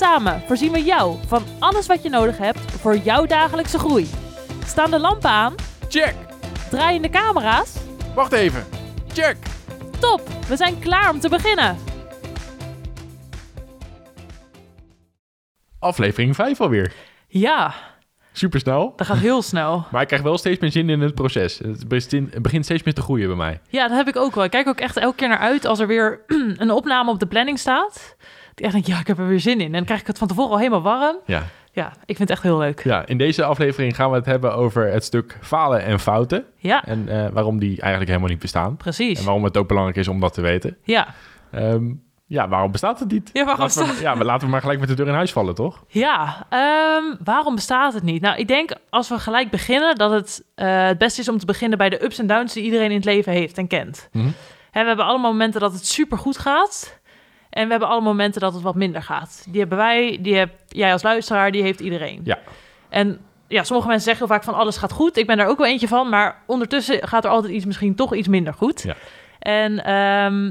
Samen voorzien we jou van alles wat je nodig hebt voor jouw dagelijkse groei. Staan de lampen aan? Check! Draaien de camera's? Wacht even. Check! Top, we zijn klaar om te beginnen. Aflevering 5 alweer. Ja, Super snel. dat gaat heel snel. Maar ik krijg wel steeds meer zin in het proces. Het begint steeds meer te groeien bij mij. Ja, dat heb ik ook wel. Ik kijk ook echt elke keer naar uit als er weer een opname op de planning staat. Ik echt denk, ja, ik heb er weer zin in. En dan krijg ik het van tevoren al helemaal warm. Ja. Ja, ik vind het echt heel leuk. ja, in deze aflevering gaan we het hebben over het stuk falen en fouten. Ja, En eh, waarom die eigenlijk helemaal niet bestaan. precies. En waarom het ook belangrijk is om dat te weten. Ja, Ehm, ja, waarom bestaat het niet? Ja, waarom laten we, ja, maar laten we maar gelijk met de deur in huis vallen, toch? ja. ehm, waarom bestaat het niet? Nou, ik denk als we gelijk beginnen dat het eh, het beste is om te beginnen bij de ups en downs die iedereen in het leven heeft en kent. Mhm. We hebben allemaal momenten dat het super goed gaat. En we hebben alle momenten dat het wat minder gaat. Die hebben wij, die heb jij als luisteraar, die heeft iedereen. Ja. En ja, sommige mensen zeggen heel vaak van alles gaat goed. Ik ben daar ook wel eentje van. Maar ondertussen gaat er altijd iets misschien toch iets minder goed. Ja. En ehm,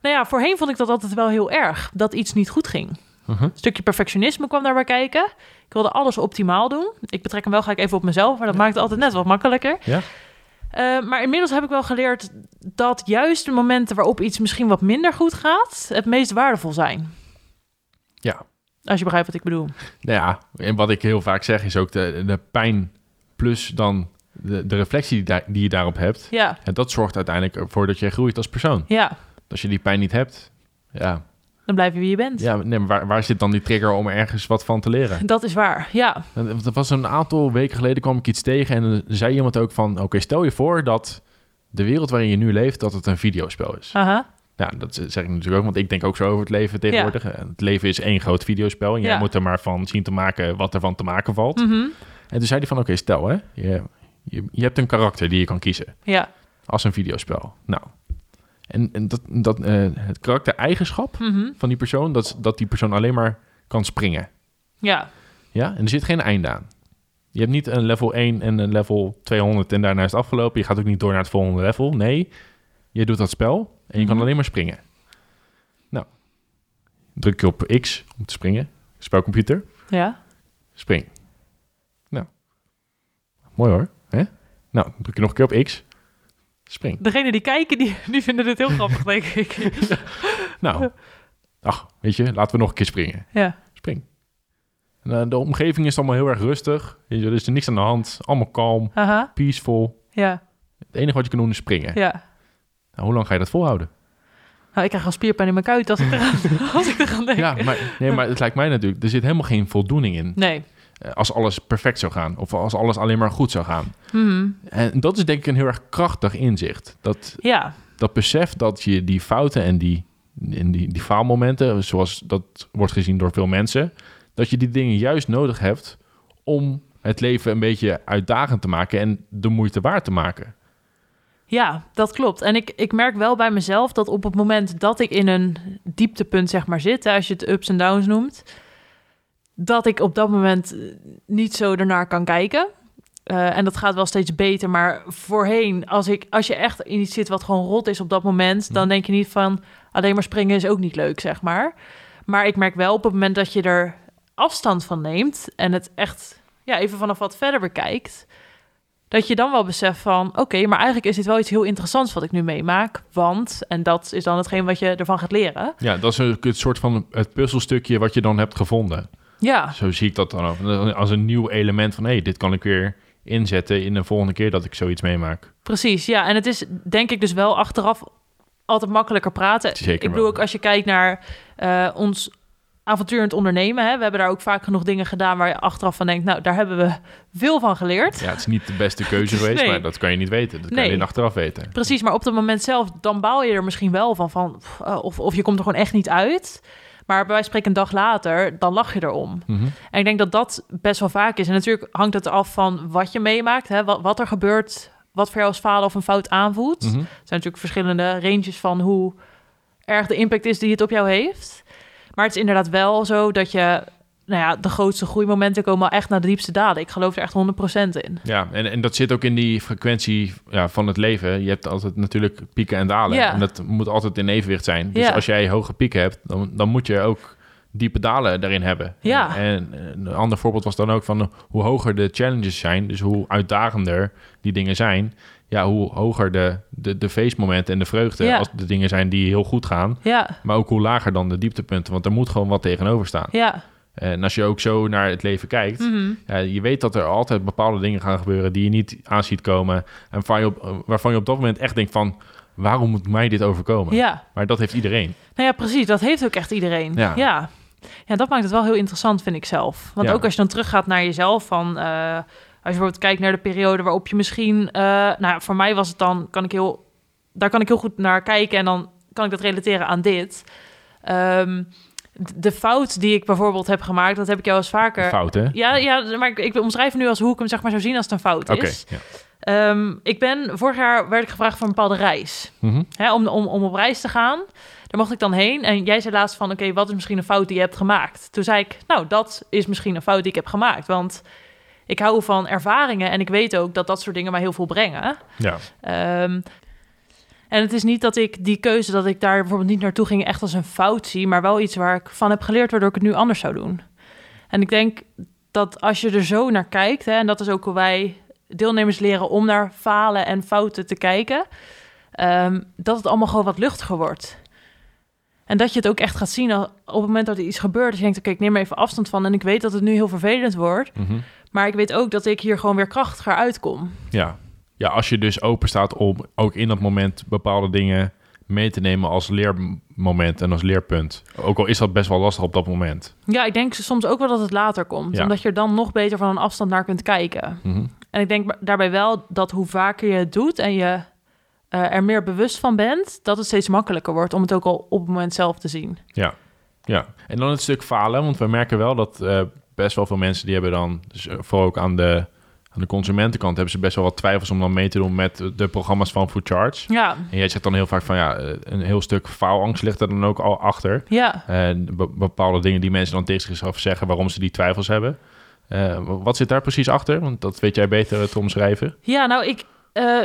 nou ja, voorheen vond ik dat altijd wel heel erg. Dat iets niet goed ging. Mhm. Een stukje perfectionisme kwam daarbij kijken. Ik wilde alles optimaal doen. Ik betrek hem wel gelijk even op mezelf. Maar dat maakt het altijd net wat makkelijker. Ja. Eh, maar inmiddels heb ik wel geleerd dat juist de momenten waarop iets misschien wat minder goed gaat, het meest waardevol zijn. Ja. Als je begrijpt wat ik bedoel. Nou ja, en wat ik heel vaak zeg is ook de, de pijn plus dan de, de reflectie die, die je daarop hebt. Ja, En dat zorgt uiteindelijk ervoor dat je groeit als persoon. ja. Als je die pijn niet hebt, ja, Dan blijf je wie je bent. ja nee, maar waar, waar zit dan die trigger om ergens wat van te leren? Dat is waar. Ja, En Er was een aantal weken geleden kwam ik iets tegen en dan zei iemand ook van... Oké, stel je voor dat de wereld waarin je nu leeft, dat het een videospel is. aha. Ja, dat zeg ik natuurlijk ook, want ik denk ook zo over het leven tegenwoordig. Eh, Het leven is één groot videospel en jij Ja. moet er maar van zien te maken wat er van te maken valt. Mhm. En toen zei hij van, oké, stel hè, je, je, je hebt een karakter die je kan kiezen Ja. als een videospel. Nou, en, en dat, dat, eh, het karaktereigenschap Mhm. van die persoon, dat, is dat die persoon alleen maar kan springen. Ja. Ja, en er zit geen einde aan. Je hebt niet een level 1 en een level 200 en daarna is het afgelopen. Je gaat ook niet door naar het volgende level. Nee, je doet dat spel en je kan Mhm. alleen maar springen. Nou, druk je op X om te springen. Spelcomputer, Ja. spring. Nou, mooi hoor. Hè? Nou, druk je nog een keer op X, spring. Degene die kijken, die, die vinden dit heel grappig, denk ik. Nou, ach, weet je, laten we nog een keer springen. Ja. Spring. En, eh, de omgeving is allemaal heel erg rustig. Weet je, er is er niks aan de hand. Allemaal kalm, Aha. peaceful. Ja. Het enige wat je kan doen is springen. Ja. Nou, hoe lang ga je dat volhouden? Nou, ik krijg al spierpijn in mijn kuit als ik eraan, als ik eraan denk. Ja, maar, nee, maar het lijkt mij natuurlijk... Er zit helemaal geen voldoening in. Nee. Eh, Als alles perfect zou gaan. Of als alles alleen maar goed zou gaan. Mhm. En dat is denk ik een heel erg krachtig inzicht. Dat, Ja. dat besef dat je die fouten en die, en die, die faalmomenten... zoals dat wordt gezien door veel mensen... dat je die dingen juist nodig hebt... om het leven een beetje uitdagend te maken... en de moeite waard te maken. Ja, dat klopt. En ik, ik merk wel bij mezelf dat op het moment dat ik in een dieptepunt zeg maar zit, als je het ups en downs noemt, dat ik op dat moment eh, niet zo ernaar kan kijken. Eh, en dat gaat wel steeds beter, maar voorheen, als, ik, als je echt in iets zit wat gewoon rot is op dat moment, dan denk je niet van alleen maar springen is ook niet leuk, zeg maar. Maar ik merk wel op het moment dat je er afstand van neemt en het echt ja, even vanaf wat verder bekijkt, dat je dan wel beseft van, oké, maar eigenlijk is dit wel iets heel interessants wat ik nu meemaak, want, en dat is dan hetgeen wat je ervan gaat leren. Ja, dat is ook het soort van het puzzelstukje... wat je dan hebt gevonden. Ja, Zo zie ik dat dan ook. Als een nieuw element van... hé, hey, dit kan ik weer inzetten in de volgende keer dat ik zoiets meemaak. precies. Ja, en het is denk ik dus wel achteraf altijd makkelijker praten. Zeker ik bedoel wel. ook als je kijkt naar eh, ons avonturend ondernemen, hè, we hebben daar ook vaak genoeg dingen gedaan waar je achteraf van denkt, nou, daar hebben we veel van geleerd. Ja, het is niet de beste keuze geweest, Nee. maar dat kan je niet weten. Dat kan je achteraf weten. Precies, maar op het moment zelf, dan baal je er misschien wel van, van eh, of, of je komt er gewoon echt niet uit. Maar bij wijze van spreken een dag later, dan lach je erom. Mhm. En ik denk dat dat best wel vaak is. En natuurlijk hangt het af van wat je meemaakt, hè, wat, wat er gebeurt, wat voor jou als falen of een fout aanvoelt. Mhm. Er zijn natuurlijk verschillende ranges van hoe erg de impact is die het op jou heeft. Maar het is inderdaad wel zo dat je, nou ja, de grootste groeimomenten komen echt naar de diepste dalen. Ik geloof er echt 100% in. Ja, en, en dat zit ook in die frequentie ja, van het leven. Je hebt altijd natuurlijk pieken en dalen. Ja. En dat moet altijd in evenwicht zijn. Dus Ja. als jij hoge pieken hebt, dan, dan moet je ook diepe dalen daarin hebben. Ja. En een ander voorbeeld was dan ook van hoe hoger de challenges zijn, dus hoe uitdagender die dingen zijn, ja, hoe hoger de, de, de feestmomenten en de vreugde Ja. als de dingen zijn die heel goed gaan. Ja, Maar ook hoe lager dan de dieptepunten, want er moet gewoon wat tegenover staan. ja. En als je ook zo naar het leven kijkt, Mhm. ja, je weet dat er altijd bepaalde dingen gaan gebeuren die je niet aan ziet komen. En waarvan je op, waarvan je op dat moment echt denkt van, waarom moet mij dit overkomen? Ja, Maar dat heeft iedereen. nou ja, precies. Dat heeft ook echt iedereen. Ja. ja. Ja, dat maakt het wel heel interessant, vind ik zelf. Want Ja. ook als je dan teruggaat naar jezelf, van eh, als je bijvoorbeeld kijkt naar de periode waarop je misschien, eh, nou, ja, voor mij was het dan, kan ik heel, daar kan ik heel goed naar kijken en dan kan ik dat relateren aan dit. D- de fout die ik bijvoorbeeld heb gemaakt, dat heb ik jou eens vaker. Fout, hè? Ja, ja, maar ik, ik omschrijf nu als hoe ik hem zeg maar zou zien als het een fout is. ja. Ehm, ik ben vorig jaar werd ik gevraagd voor een bepaalde reis. Mhm. Hè, om, om, om op reis te gaan. Daar mocht ik dan heen. En jij zei laatst van, oké, wat is misschien een fout die je hebt gemaakt? Toen zei ik, nou, dat is misschien een fout die ik heb gemaakt. Want ik hou van ervaringen en ik weet ook dat dat soort dingen mij heel veel brengen. ja. Ehm, en het is niet dat ik die keuze, dat ik daar bijvoorbeeld niet naartoe ging, echt als een fout zie, maar wel iets waar ik van heb geleerd, waardoor ik het nu anders zou doen. En ik denk dat als je er zo naar kijkt, hè, en dat is ook hoe wij deelnemers leren om naar falen en fouten te kijken, ehm, dat het allemaal gewoon wat luchtiger wordt. En dat je het ook echt gaat zien op het moment dat er iets gebeurt. Dat je denkt, oké, ik neem er even afstand van. En ik weet dat het nu heel vervelend wordt. Mhm. Maar ik weet ook dat ik hier gewoon weer krachtiger uitkom. ja. Ja, als je dus open staat om ook in dat moment bepaalde dingen mee te nemen als leermoment en als leerpunt. Ook al is dat best wel lastig op dat moment. Ja, ik denk soms ook wel dat het later komt. Ja. Omdat je er dan nog beter van een afstand naar kunt kijken. Mhm. En ik denk daarbij wel dat hoe vaker je het doet en je eh, er meer bewust van bent, dat het steeds makkelijker wordt om het ook al op het moment zelf te zien. Ja, ja. En dan het stuk falen, want we merken wel dat eh, best wel veel mensen die hebben dan, dus, eh, vooral ook aan de, aan de consumentenkant, hebben ze best wel wat twijfels om dan mee te doen met de programma's van Food Charge. Ja, En jij zegt dan heel vaak van ja, eh, een heel stuk faalangst ligt er dan ook al achter. ja. En be- bepaalde dingen die mensen dan tegen zichzelf zeggen waarom ze die twijfels hebben. Eh, wat zit daar precies achter? Want dat weet jij beter eh, te omschrijven. Ja, nou, ik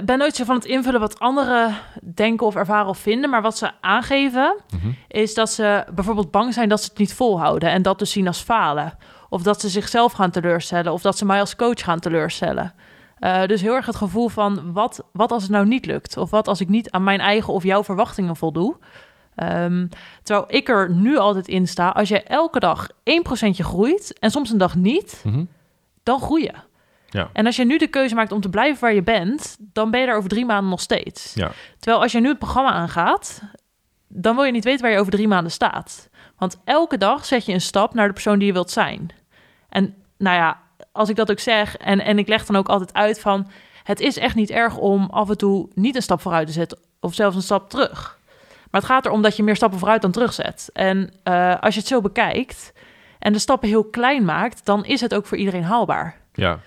ben nooit zo van het invullen wat anderen denken of ervaren of vinden. Maar wat ze aangeven, Mhm. is dat ze bijvoorbeeld bang zijn dat ze het niet volhouden. En dat dus zien als falen. Of dat ze zichzelf gaan teleurstellen. Of dat ze mij als coach gaan teleurstellen. Eh, dus heel erg het gevoel van, wat, wat als het nou niet lukt? Of wat als ik niet aan mijn eigen of jouw verwachtingen voldoe? Ehm, terwijl ik er nu altijd in sta, als je elke dag 1% groeit en soms een dag niet, Mhm. dan groei je. Ja. En als je nu de keuze maakt om te blijven waar je bent, dan ben je daar over drie maanden nog steeds. Ja. Terwijl als je nu het programma aangaat, dan wil je niet weten waar je over drie maanden staat. Want elke dag zet je een stap naar de persoon die je wilt zijn. En nou ja, als ik dat ook zeg, en, en ik leg dan ook altijd uit van... het is echt niet erg om af en toe niet een stap vooruit te zetten... of zelfs een stap terug. Maar het gaat erom dat je meer stappen vooruit dan terugzet. En eh, als je het zo bekijkt en de stappen heel klein maakt... dan is het ook voor iedereen haalbaar. Ja.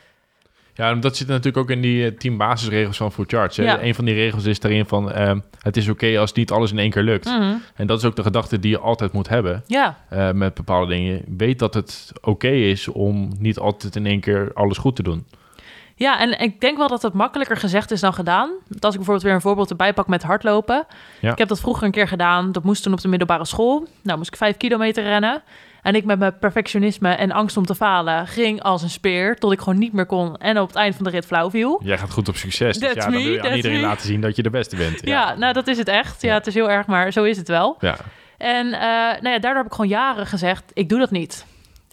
Ja, dat zit natuurlijk ook in die eh, tien basisregels van Food Charts. Ja. Een van die regels is daarin van... ehm, het is oké als niet alles in één keer lukt. Mhm. En dat is ook de gedachte die je altijd moet hebben Ja, eh, met bepaalde dingen. Weet dat het oké is om niet altijd in één keer alles goed te doen. Ja, en ik denk wel dat het makkelijker gezegd is dan gedaan. Want Als ik bijvoorbeeld weer een voorbeeld erbij pak met hardlopen. Ja. Ik heb dat vroeger een keer gedaan. Dat moest toen op de middelbare school. Nou moest ik vijf kilometer rennen. En ik met mijn perfectionisme en angst om te falen ging als een speer. Tot ik gewoon niet meer kon en op het eind van de rit flauw viel. Jij gaat goed op succes. Dus ja, dan wil je aan iedereen me. laten zien dat je de beste bent. Ja, nou dat is het echt. Ja, het is heel erg, maar zo is het wel. ja. En eh, nou ja, daardoor heb ik gewoon jaren gezegd, ik doe dat niet.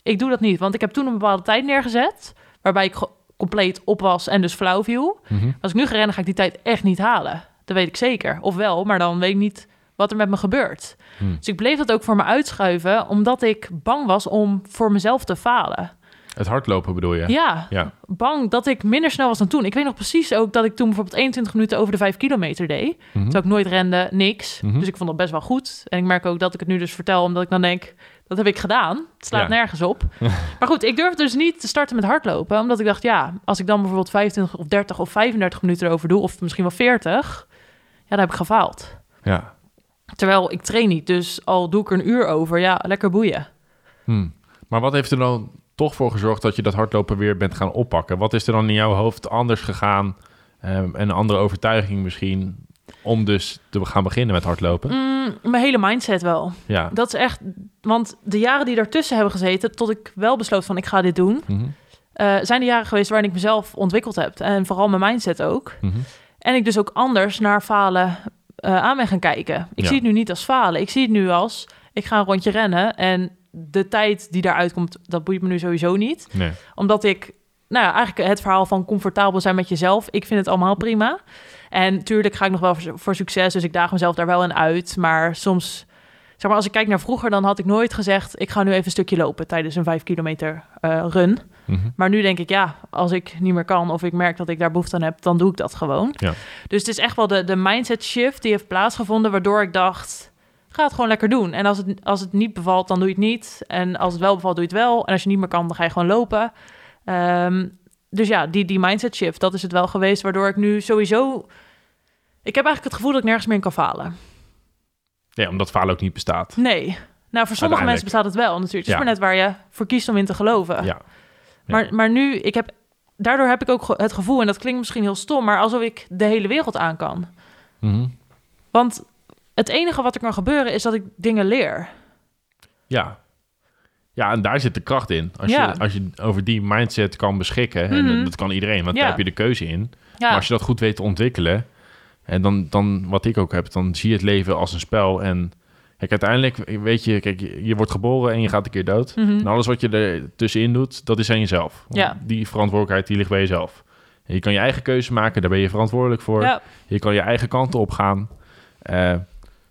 Ik doe dat niet, want ik heb toen een bepaalde tijd neergezet... waarbij ik compleet op was en dus flauw viel. Mhm. Als ik nu ga rennen, ga ik die tijd echt niet halen. Dat weet ik zeker. Of wel, maar dan weet ik niet wat er met me gebeurt. Hmm. Dus ik bleef dat ook voor me uitschuiven... omdat ik bang was om voor mezelf te falen. Het hardlopen bedoel je? Ja, Ja. bang dat ik minder snel was dan toen. Ik weet nog precies ook dat ik toen bijvoorbeeld 21 minuten over de 5 kilometer deed. Mhm. Terwijl ik nooit rende, niks. Mhm. Dus ik vond dat best wel goed. En ik merk ook dat ik het nu dus vertel, omdat ik dan denk, dat heb ik gedaan. Het slaat Ja. nergens op. maar goed, ik durfde dus niet te starten met hardlopen. Omdat ik dacht, ja, als ik dan bijvoorbeeld 25 of 30 of 35 minuten erover doe, of misschien wel 40, ja, dan heb ik gefaald. Ja. Terwijl ik train niet, dus al doe ik er een uur over, ja, lekker boeien. Hm. Maar wat heeft er dan toch voor gezorgd dat je dat hardlopen weer bent gaan oppakken? Wat is er dan in jouw hoofd anders gegaan? Ehm, een andere overtuiging misschien om dus te gaan beginnen met hardlopen? Mm, mijn hele mindset wel. Ja. Dat is echt, want de jaren die daartussen hebben gezeten, tot ik wel besloot van ik ga dit doen, Mhm. eh, zijn de jaren geweest waarin ik mezelf ontwikkeld heb. En vooral mijn mindset ook. Mhm. En ik dus ook anders naar falen aan ben gaan kijken. Ik Ja. zie het nu niet als falen. Ik zie het nu als, ik ga een rondje rennen en de tijd die daaruit komt, dat boeit me nu sowieso niet. Nee. Omdat ik, nou ja, eigenlijk het verhaal van comfortabel zijn met jezelf, ik vind het allemaal prima. En tuurlijk ga ik nog wel voor, voor succes, dus ik daag mezelf daar wel in uit. Maar soms, zeg maar, als ik kijk naar vroeger, dan had ik nooit gezegd, ik ga nu even een stukje lopen tijdens een vijf kilometer eh, run. Mhm. Maar nu denk ik, ja, als ik niet meer kan of ik merk dat ik daar behoefte aan heb, dan doe ik dat gewoon. Ja. Dus het is echt wel de, de mindset shift die heeft plaatsgevonden, waardoor ik dacht, ga het gewoon lekker doen. En als het, als het niet bevalt, dan doe je het niet. En als het wel bevalt, doe je het wel. En als je niet meer kan, dan ga je gewoon lopen. Ehm, dus ja, die, die mindset shift, dat is het wel geweest, waardoor ik nu sowieso... Ik heb eigenlijk het gevoel dat ik nergens meer in kan falen. Ja, omdat falen ook niet bestaat. Nee. Nou, voor sommige mensen bestaat het wel natuurlijk. Het is Ja. maar net waar je voor kiest om in te geloven. Ja. Maar, maar nu, ik heb, daardoor heb ik ook het gevoel, en dat klinkt misschien heel stom, maar alsof ik de hele wereld aan kan. Mhm. Want het enige wat er kan gebeuren is dat ik dingen leer. Ja. Ja, en daar zit de kracht in. Als, Ja. je, als je over die mindset kan beschikken, en Mhm. dat kan iedereen, want Ja. daar heb je de keuze in. Ja, Maar als je dat goed weet te ontwikkelen, en dan, dan wat ik ook heb, dan zie je het leven als een spel. En kijk, uiteindelijk weet je, kijk, je, wordt geboren en je gaat een keer dood. Mhm. En alles wat je er tussenin doet, dat is aan jezelf. Ja. Die verantwoordelijkheid, die ligt bij jezelf. En je kan je eigen keuze maken, daar ben je verantwoordelijk voor. ja, Je kan je eigen kanten op gaan. Eh,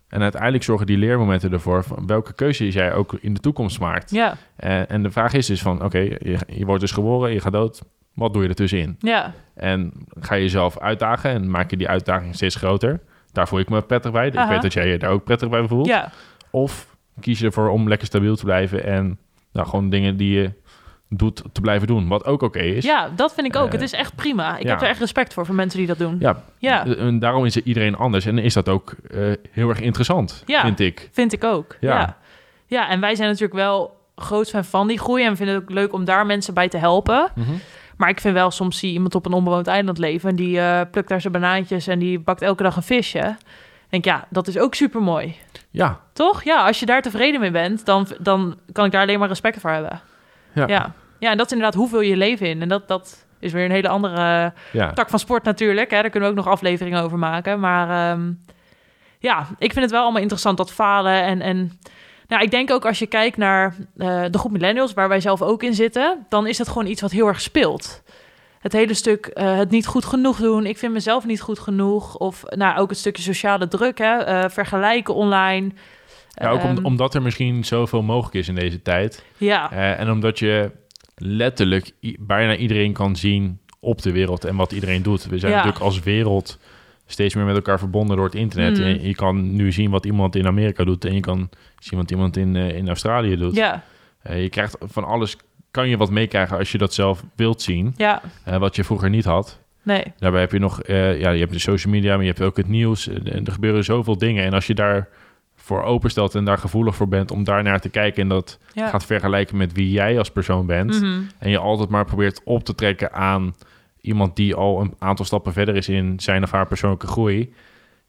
en uiteindelijk zorgen die leermomenten ervoor van welke keuze jij ook in de toekomst maakt. ja, Eh, en de vraag is dus van, oké, je, je wordt dus geboren, je gaat dood. Wat doe je er tussenin? ja, En ga je jezelf uitdagen en maak je die uitdaging steeds groter. Daar voel ik me prettig bij. Ik weet dat jij je daar ook prettig bij voelt. ja, Of kies je ervoor om lekker stabiel te blijven en nou, gewoon dingen die je doet te blijven doen. Wat ook oké is. ja, dat vind ik ook. Eh, het is echt prima. Ik ja. heb er echt respect voor, voor mensen die dat doen. Ja, Ja, En daarom is iedereen anders. En is dat ook eh, heel erg interessant, Ja. vind ik. vind ik ook. Ja. Ja. ja. en wij zijn natuurlijk wel groot fan van die groei. En vinden het ook leuk om daar mensen bij te helpen. Maar ik vind wel, soms zie iemand op een onbewoond eiland leven... en die eh, plukt daar zijn banaantjes en die bakt elke dag een visje. Ik denk, ja, dat is ook super mooi. Ja, Toch? Ja, als je daar tevreden mee bent, dan, dan kan ik daar alleen maar respect voor hebben. Ja. ja. Ja, en dat is inderdaad, hoe je leven in? En dat, dat is weer een hele andere ja. tak van sport natuurlijk. Hè? Daar kunnen we ook nog afleveringen over maken. Maar ehm, ja, ik vind het wel allemaal interessant, dat falen. En, en nou, ik denk ook als je kijkt naar eh, de groep millennials, waar wij zelf ook in zitten... dan is dat gewoon iets wat heel erg speelt. Het hele stuk eh, het niet goed genoeg doen. Ik vind mezelf niet goed genoeg. Of nou, ook het stukje sociale druk, hè? eh, vergelijken online. Ja, ook om- Ehm, omdat er misschien zoveel mogelijk is in deze tijd. ja, en omdat je letterlijk bijna iedereen kan zien op de wereld en wat iedereen doet. We zijn Ja. natuurlijk als wereld steeds meer met elkaar verbonden door het internet. Mm. En je kan nu zien wat iemand in Amerika doet en je kan zien wat iemand in, eh, in Australië doet. ja, Eh, je krijgt van alles, kan je wat meekrijgen als je dat zelf wilt zien, ja, eh, wat je vroeger niet had. nee, Daarbij heb je nog, ja, je hebt de social media, maar je hebt ook het nieuws. En er gebeuren zoveel dingen. En als je daar voor openstelt en daar gevoelig voor bent om daar naar te kijken en dat ja. gaat vergelijken met wie jij als persoon bent. Mhm. En je altijd maar probeert op te trekken aan iemand die al een aantal stappen verder is in zijn of haar persoonlijke groei.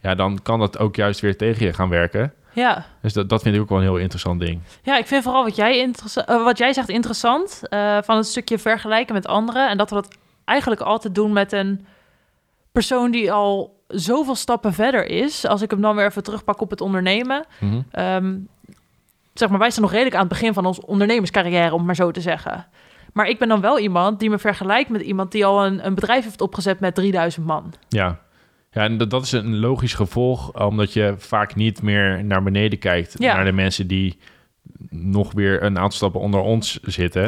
Ja, dan kan dat ook juist weer tegen je gaan werken. ja. Dus dat, dat vind ik ook wel een heel interessant ding. Ja, ik vind vooral wat jij, eh, wat jij zegt interessant. eh, van het stukje vergelijken met anderen. En dat we dat eigenlijk altijd doen met een persoon die al zoveel stappen verder is. Als ik hem dan weer even terugpak op het ondernemen. Mhm. Ehm, zeg maar, wij staan nog redelijk aan het begin van onze ondernemerscarrière, om het maar zo te zeggen. Maar ik ben dan wel iemand die me vergelijkt met iemand die al een, een bedrijf heeft opgezet met 3000 man. Ja. Ja, en dat, dat is een logisch gevolg, omdat je vaak niet meer naar beneden kijkt. Ja. Naar de mensen die nog weer een aantal stappen onder ons zitten.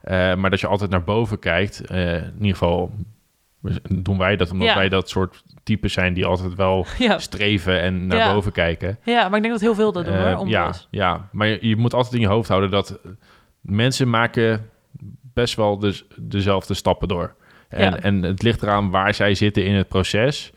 Eh, maar dat je altijd naar boven kijkt. Eh, in ieder geval doen wij dat omdat Ja. wij dat soort types zijn die altijd wel Ja. streven en naar boven kijken. ja, maar ik denk dat heel veel dat doen Eh, hoor. ja, ja, maar je, je moet altijd in je hoofd houden dat mensen maken best wel dus dezelfde stappen door. En, Ja. en het ligt eraan waar zij zitten in het proces.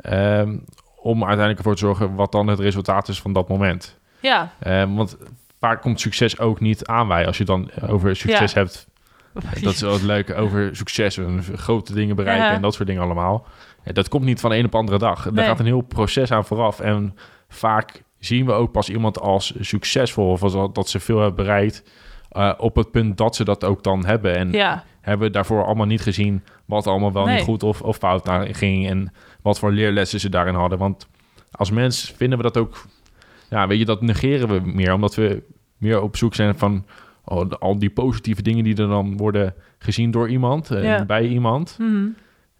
ehm, om uiteindelijk ervoor te zorgen wat dan het resultaat is van dat moment. Ja, Ehm, want vaak komt succes ook niet aan wij. Als je dan over succes Ja. hebt, dat is wel het leuke over succes en grote dingen bereiken Ja. en dat soort dingen allemaal. Dat komt niet van de een op andere dag. Daar Nee. gaat een heel proces aan vooraf. En vaak zien we ook pas iemand als succesvol of als dat ze veel hebben bereikt eh, op het punt dat ze dat ook dan hebben. En ja, hebben we daarvoor allemaal niet gezien wat allemaal wel Nee. niet goed of, of fout naar ging en wat voor leerlessen ze daarin hadden. Want als mens vinden we dat ook, ja, weet je, dat negeren we meer, omdat we meer op zoek zijn van oh, al die positieve dingen die er dan worden gezien door iemand en Ja. bij iemand.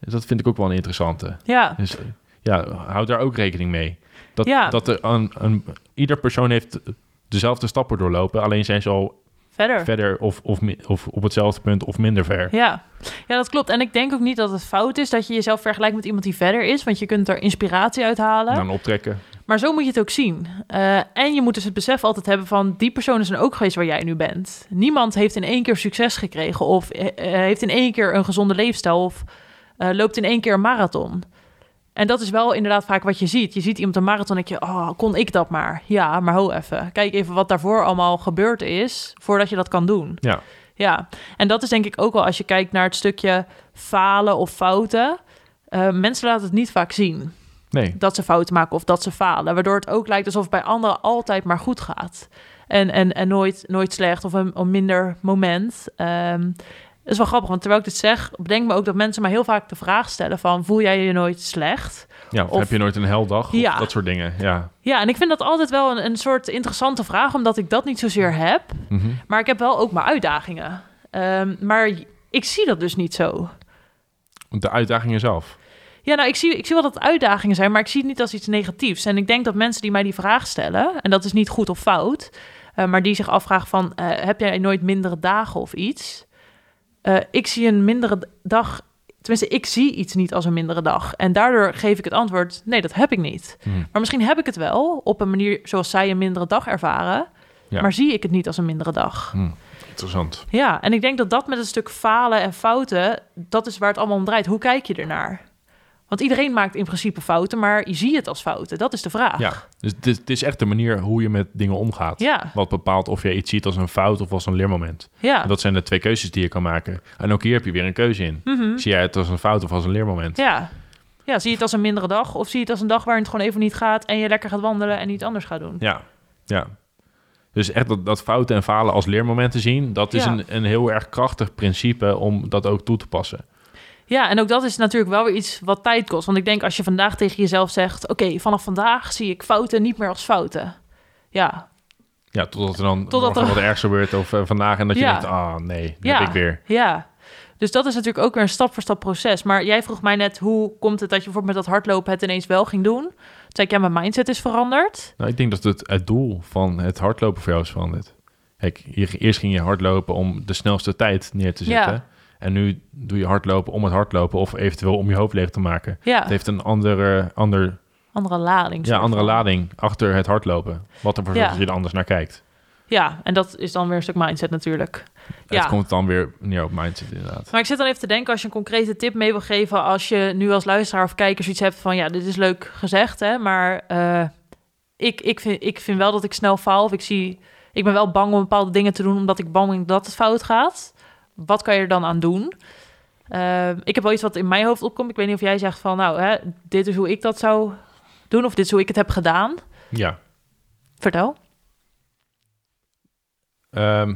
Dus dat vind ik ook wel een interessante. ja, Dus eh, ja, houd daar ook rekening mee. Dat, Ja. dat er een, een, ieder persoon heeft dezelfde stappen doorlopen, alleen zijn ze al verder. verder of, of, of op hetzelfde punt of minder ver. Ja. ja, dat klopt. En ik denk ook niet dat het fout is dat je jezelf vergelijkt met iemand die verder is, want je kunt er inspiratie uit halen. Dan optrekken. Maar zo moet je het ook zien. Eh, en je moet dus het besef altijd hebben van die persoon is er ook geweest waar jij nu bent. Niemand heeft in één keer succes gekregen of eh, eh, heeft in één keer een gezonde leefstijl of loopt in één keer een marathon. En dat is wel inderdaad vaak wat je ziet. Je ziet iemand een marathon en denk je, oh, kon ik dat maar? Ja, maar ho even. Kijk even wat daarvoor allemaal gebeurd is voordat je dat kan doen. Ja. Ja, en dat is denk ik ook wel als je kijkt naar het stukje falen of fouten. Eh, mensen laten het niet vaak zien Nee. dat ze fouten maken of dat ze falen. Waardoor het ook lijkt alsof het bij anderen altijd maar goed gaat. En, en, en nooit, nooit slecht of een, een minder moment. Dat is wel grappig, want terwijl ik dit zeg, bedenk me ook dat mensen mij heel vaak de vraag stellen van... voel jij je nooit slecht? Ja, of, Of- heb je nooit een heldag? Ja. Of dat soort dingen. Ja. Ja, en ik vind dat altijd wel een, een soort interessante vraag... omdat ik dat niet zozeer heb. Mhm. Maar ik heb wel ook mijn uitdagingen. Ehm, maar ik zie dat dus niet zo. De uitdagingen zelf. Ja, nou, ik zie, ik zie wel dat uitdagingen zijn, maar ik zie het niet als iets negatiefs. En ik denk dat mensen die mij die vraag stellen, en dat is niet goed of fout, eh, maar die zich afvragen van, eh, heb jij nooit mindere dagen of iets? Eh, ik zie een mindere dag, tenminste, ik zie iets niet als een mindere dag. En daardoor geef ik het antwoord, nee, dat heb ik niet. Mhm. Maar misschien heb ik het wel op een manier zoals zij een mindere dag ervaren, Ja. maar zie ik het niet als een mindere dag. Hm, Interessant. Ja, en ik denk dat dat met een stuk falen en fouten, dat is waar het allemaal om draait. Hoe kijk je ernaar? Want iedereen maakt in principe fouten, maar je ziet het als fouten. Dat is de vraag. Ja, dus het is, het is echt de manier hoe je met dingen omgaat. Ja, Wat bepaalt of je iets ziet als een fout of als een leermoment. ja. En dat zijn de twee keuzes die je kan maken. En ook hier heb je weer een keuze in. Mhm. Zie jij het als een fout of als een leermoment? ja. Ja, zie je het als een mindere dag of zie je het als een dag waarin het gewoon even niet gaat en je lekker gaat wandelen en iets anders gaat doen? Ja, ja. Dus echt dat, dat fouten en falen als leermomenten zien... dat is Ja. een, een heel erg krachtig principe om dat ook toe te passen. Ja, en ook dat is natuurlijk wel weer iets wat tijd kost. Want ik denk als je vandaag tegen jezelf zegt, oké, vanaf vandaag zie ik fouten niet meer als fouten. Ja, Ja, totdat er dan Totdat er- wat ergs gebeurt of eh, vandaag... en dat je denkt, ah nee, dat Ja. heb ik weer. Ja, dus dat is natuurlijk ook weer een stap voor stap proces. Maar jij vroeg mij net, hoe komt het dat je bijvoorbeeld met dat hardlopen het ineens wel ging doen? Toen zei ik, ja, mijn mindset is veranderd. Nou, ik denk dat het, het doel van het hardlopen voor jou is veranderd. Kijk, je- eerst ging je hardlopen om de snelste tijd neer te zetten. Ja. En nu doe je hardlopen om het hardlopen of eventueel om je hoofd leeg te maken. Ja, Het heeft een andere, ander, andere lading. ja, andere van. lading achter het hardlopen. Wat ervoor zorgt Ja. dat je er anders naar kijkt. Ja, en dat is dan weer een stuk mindset natuurlijk. Het Ja. komt dan weer neer op mindset inderdaad. Maar ik zit dan even te denken, als je een concrete tip mee wil geven... als je nu als luisteraar of kijker zoiets hebt van... ja, dit is leuk gezegd, hè, maar eh, ik, ik, vind, ik vind wel dat ik snel faal. Of ik, zie, ik ben wel bang om bepaalde dingen te doen... omdat ik bang ben dat het fout gaat. Wat kan je er dan aan doen? Eh, ik heb wel iets wat in mijn hoofd opkomt. Ik weet niet of jij zegt van... nou, hè, dit is hoe ik dat zou doen... of dit is hoe ik het heb gedaan. Ja. Vertel. Ehm,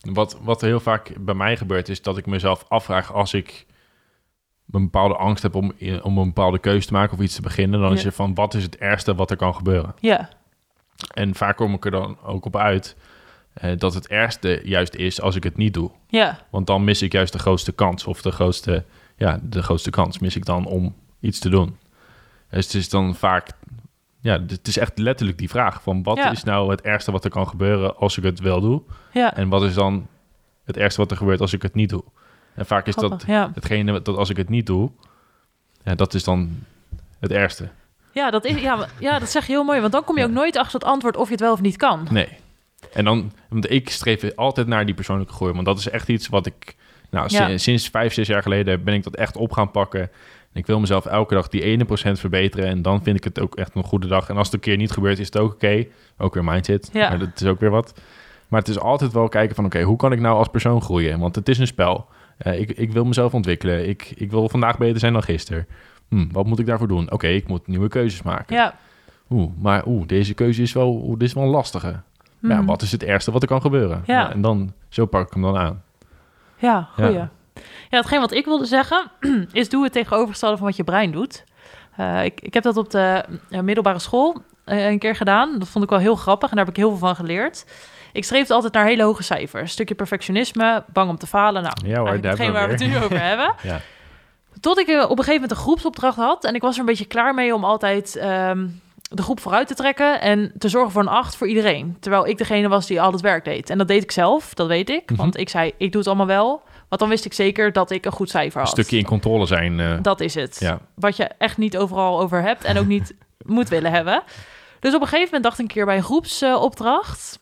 wat, wat heel vaak bij mij gebeurt is dat ik mezelf afvraag als ik een bepaalde angst heb om, om een bepaalde keuze te maken of iets te beginnen. Dan is je van wat is het ergste wat er kan gebeuren? Ja, En vaak kom ik er dan ook op uit eh, dat het ergste juist is als ik het niet doe. ja, Want dan mis ik juist de grootste kans of de grootste, ja, de grootste kans mis ik dan om iets te doen. Dus het is dan vaak, ja, het is echt letterlijk die vraag van wat Ja. is nou het ergste wat er kan gebeuren als ik het wel doe? ja, En wat is dan het ergste wat er gebeurt als ik het niet doe. En vaak is dat ja. hetgene dat als ik het niet doe, ja, dat is dan het ergste. Ja, dat is, ja, ja, dat zeg je heel mooi. Want dan kom je ook nooit achter het antwoord of je het wel of niet kan. Nee. En dan, want ik streef altijd naar die persoonlijke groei, want dat is echt iets wat ik, nou, Ja. sinds vijf, zes jaar geleden ben ik dat echt op gaan pakken. En ik wil mezelf elke dag die ene procent verbeteren en dan vind ik het ook echt een goede dag. En als het een keer niet gebeurt, is het ook oké. Ook weer mindset, Ja. maar dat is ook weer wat. Maar het is altijd wel kijken van, oké, hoe kan ik nou als persoon groeien? Want het is een spel. Eh, ik, ik wil mezelf ontwikkelen. Ik, ik wil vandaag beter zijn dan gisteren. Hm, wat moet ik daarvoor doen? Oké, ik moet nieuwe keuzes maken. Ja. Oeh, maar oeh, deze keuze is wel, oeh, dit is wel een lastige. Ja, Mhm. wat is het ergste wat er kan gebeuren? Ja. en dan, zo pak ik hem dan aan. Ja, goeie. Ja. Ja. hetgeen wat ik wilde zeggen, is doe het tegenovergestelde van wat je brein doet. Eh, ik, ik heb dat op de eh, middelbare school eh, een keer gedaan. Dat vond ik wel heel grappig en daar heb ik heel veel van geleerd. Ik streefde altijd naar hele hoge cijfers. Een stukje perfectionisme, bang om te falen. Nou, Ja hoor, daar hetgeen waar we het nu over hebben. Ja. Tot ik op een gegeven moment een groepsopdracht had. En ik was er een beetje klaar mee om altijd ehm, de groep vooruit te trekken. En te zorgen voor een acht voor iedereen. Terwijl ik degene was die al het werk deed. En dat deed ik zelf, dat weet ik. Mhm. Want ik zei, ik doe het allemaal wel. Want dan wist ik zeker dat ik een goed cijfer Een had. stukje in controle zijn. eh, Dat is het. ja. Wat je echt niet overal over hebt en ook niet moet willen hebben. Dus op een gegeven moment dacht ik een keer bij een groepsopdracht...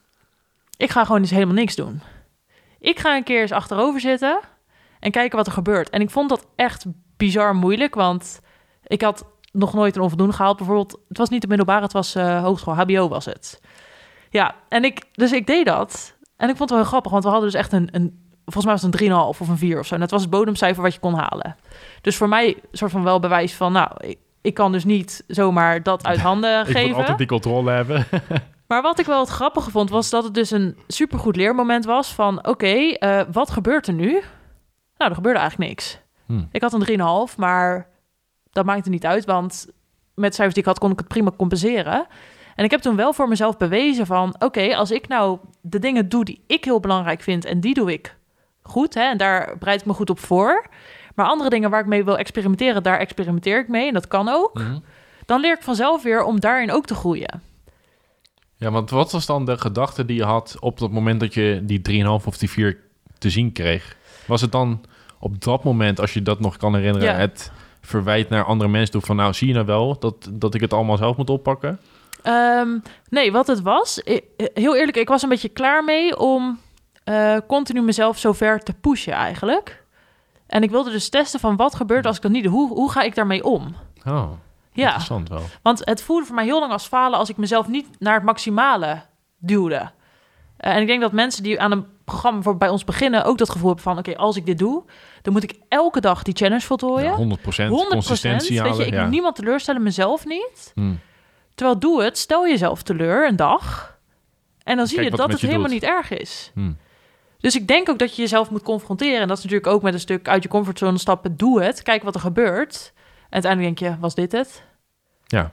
ik ga gewoon eens helemaal niks doen. Ik ga een keer eens achterover zitten en kijken wat er gebeurt. En ik vond dat echt bizar moeilijk, want ik had nog nooit een onvoldoende gehaald. Bijvoorbeeld, het was niet de middelbare, het was eh, hogeschool, HBO was het. Ja, en ik, dus ik deed dat. En ik vond het wel heel grappig, want we hadden dus echt een, een volgens mij was het een 3,5 of een 4 of zo. En dat was het bodemcijfer wat je kon halen. Dus voor mij soort van wel bewijs van, nou, ik, ik kan dus niet zomaar dat uit handen Ik wil geven. altijd die controle hebben. Maar wat ik wel het grappige vond, was dat het dus een supergoed leermoment was van... oké, eh, wat gebeurt er nu? Nou, er gebeurde eigenlijk niks. Hm. Ik had een 3,5, maar dat maakte niet uit... want met cijfers die ik had, kon ik het prima compenseren. En ik heb toen wel voor mezelf bewezen van... oké, als ik nou de dingen doe die ik heel belangrijk vind... en die doe ik goed, hè, en daar bereid ik me goed op voor... maar andere dingen waar ik mee wil experimenteren... daar experimenteer ik mee, en dat kan ook... Mhm. dan leer ik vanzelf weer om daarin ook te groeien. Ja, want wat was dan de gedachte die je had op het moment dat je die 3,5 of die 4 te zien kreeg? Was het dan op dat moment, als je dat nog kan herinneren, Ja. het verwijt naar andere mensen toe van nou zie je nou wel dat, dat ik het allemaal zelf moet oppakken? Ehm, nee, wat het was, heel eerlijk, ik was een beetje klaar mee om eh, continu mezelf zo ver te pushen eigenlijk. En ik wilde dus testen van wat gebeurt als ik dat niet doe. Hoe, hoe ga ik daarmee om? Oh, Ja, interessant wel. want het voelde voor mij heel lang als falen als ik mezelf niet naar het maximale duwde. Eh, en ik denk dat mensen die aan een programma voor bij ons beginnen ook dat gevoel van... oké, als ik dit doe, dan moet ik elke dag die challenge voltooien. Ja, 100%, 100 consistentie Weet je, ik ja. niemand teleurstellen, mezelf niet. Hm. Terwijl doe het, stel jezelf teleur een dag. En dan zie Kijk je dat het je helemaal doet. niet erg is. Hm. Dus ik denk ook dat je jezelf moet confronteren. En dat is natuurlijk ook met een stuk uit je comfortzone stappen. Doe het, kijk wat er gebeurt. En uiteindelijk denk je, was dit het? Ja.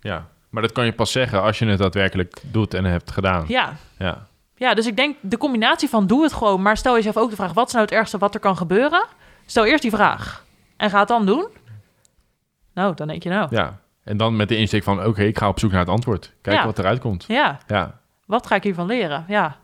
ja, maar dat kan je pas zeggen als je het daadwerkelijk doet en hebt gedaan. Ja. Ja. Ja, dus ik denk de combinatie van doe het gewoon. Maar stel jezelf ook de vraag, wat is nou het ergste wat er kan gebeuren? Stel eerst die vraag. En ga het dan doen. Nou, dan denk je nou. ja. En dan met de insteek van oké, ik ga op zoek naar het antwoord. Kijk Ja. wat eruit komt. Ja, Ja. wat ga ik hiervan leren? Ja,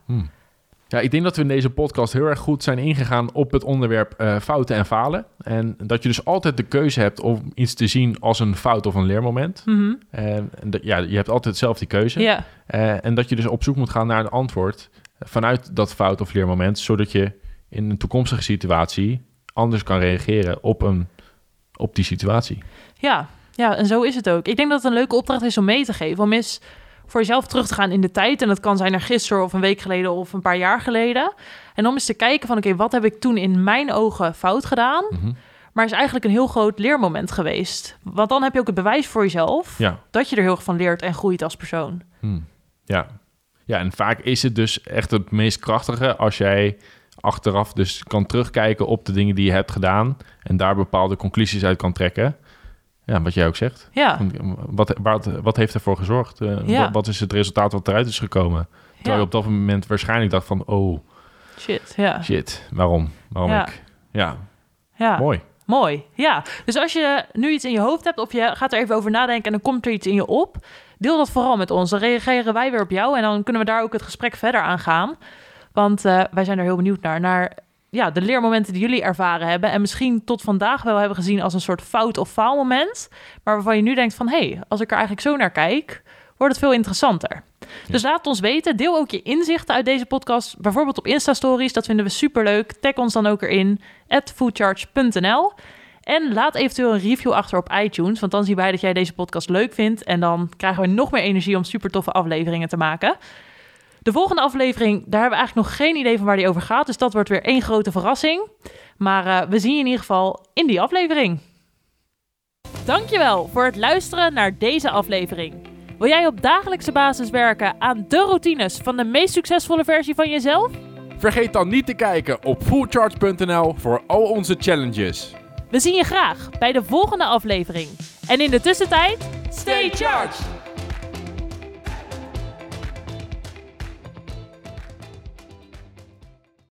Ja, ik denk dat we in deze podcast heel erg goed zijn ingegaan op het onderwerp eh, fouten en falen. En dat je dus altijd de keuze hebt om iets te zien als een fout of een leermoment. Mhm. En en dat- ja, je hebt altijd zelf die keuze. Eh, en dat je dus op zoek moet gaan naar een antwoord vanuit dat fout of leermoment, zodat je in een toekomstige situatie anders kan reageren op, een, op die situatie. Ja, ja, en zo is het ook. Ik denk dat het een leuke opdracht is om mee te geven. Om eens voor jezelf terug te gaan in de tijd. En dat kan zijn naar gisteren of een week geleden of een paar jaar geleden. En om eens te kijken van oké, wat heb ik toen in mijn ogen fout gedaan? Mhm. Maar is eigenlijk een heel groot leermoment geweest. Want dan heb je ook het bewijs voor jezelf Ja. dat je er heel erg van leert en groeit als persoon. Hm. Ja. ja, en vaak is het dus echt het meest krachtige als jij achteraf dus kan terugkijken op de dingen die je hebt gedaan en daar bepaalde conclusies uit kan trekken. Ja, wat jij ook zegt. Ja, Wat, wat, wat heeft ervoor gezorgd? Eh, Ja. wat, wat is het resultaat wat eruit is gekomen? Terwijl ja. je op dat moment waarschijnlijk dacht van... oh, shit, ja. shit, waarom? Waarom Ja. ik? Ja, ja. mooi. Mooi, ja. Dus als je nu iets in je hoofd hebt of je gaat er even over nadenken en dan komt er iets in je op, deel dat vooral met ons. Dan reageren wij weer op jou en dan kunnen we daar ook het gesprek verder aan gaan. Want eh, wij zijn er heel benieuwd naar. Naar ja, de leermomenten die jullie ervaren hebben. En misschien tot vandaag wel hebben gezien als een soort fout of faalmoment. Maar waarvan je nu denkt van... hé, hey, als ik er eigenlijk zo naar kijk, wordt het veel interessanter. Dus laat ons weten. Deel ook je inzichten uit deze podcast. Bijvoorbeeld op Insta-stories. Dat vinden we superleuk. Tag ons dan ook erin. At foodcharge.nl en laat eventueel een review achter op iTunes. Want dan zien wij dat jij deze podcast leuk vindt. En dan krijgen we nog meer energie om super toffe afleveringen te maken. De volgende aflevering, daar hebben we eigenlijk nog geen idee van waar die over gaat. Dus dat wordt weer één grote verrassing. Maar uh, we zien je in ieder geval in die aflevering. Dankjewel voor het luisteren naar deze aflevering. Wil jij op dagelijkse basis werken aan de routines van de meest succesvolle versie van jezelf? Vergeet dan niet te kijken op fullcharge.nl voor al onze challenges. We zien je graag bij de volgende aflevering. En in de tussentijd, stay charged!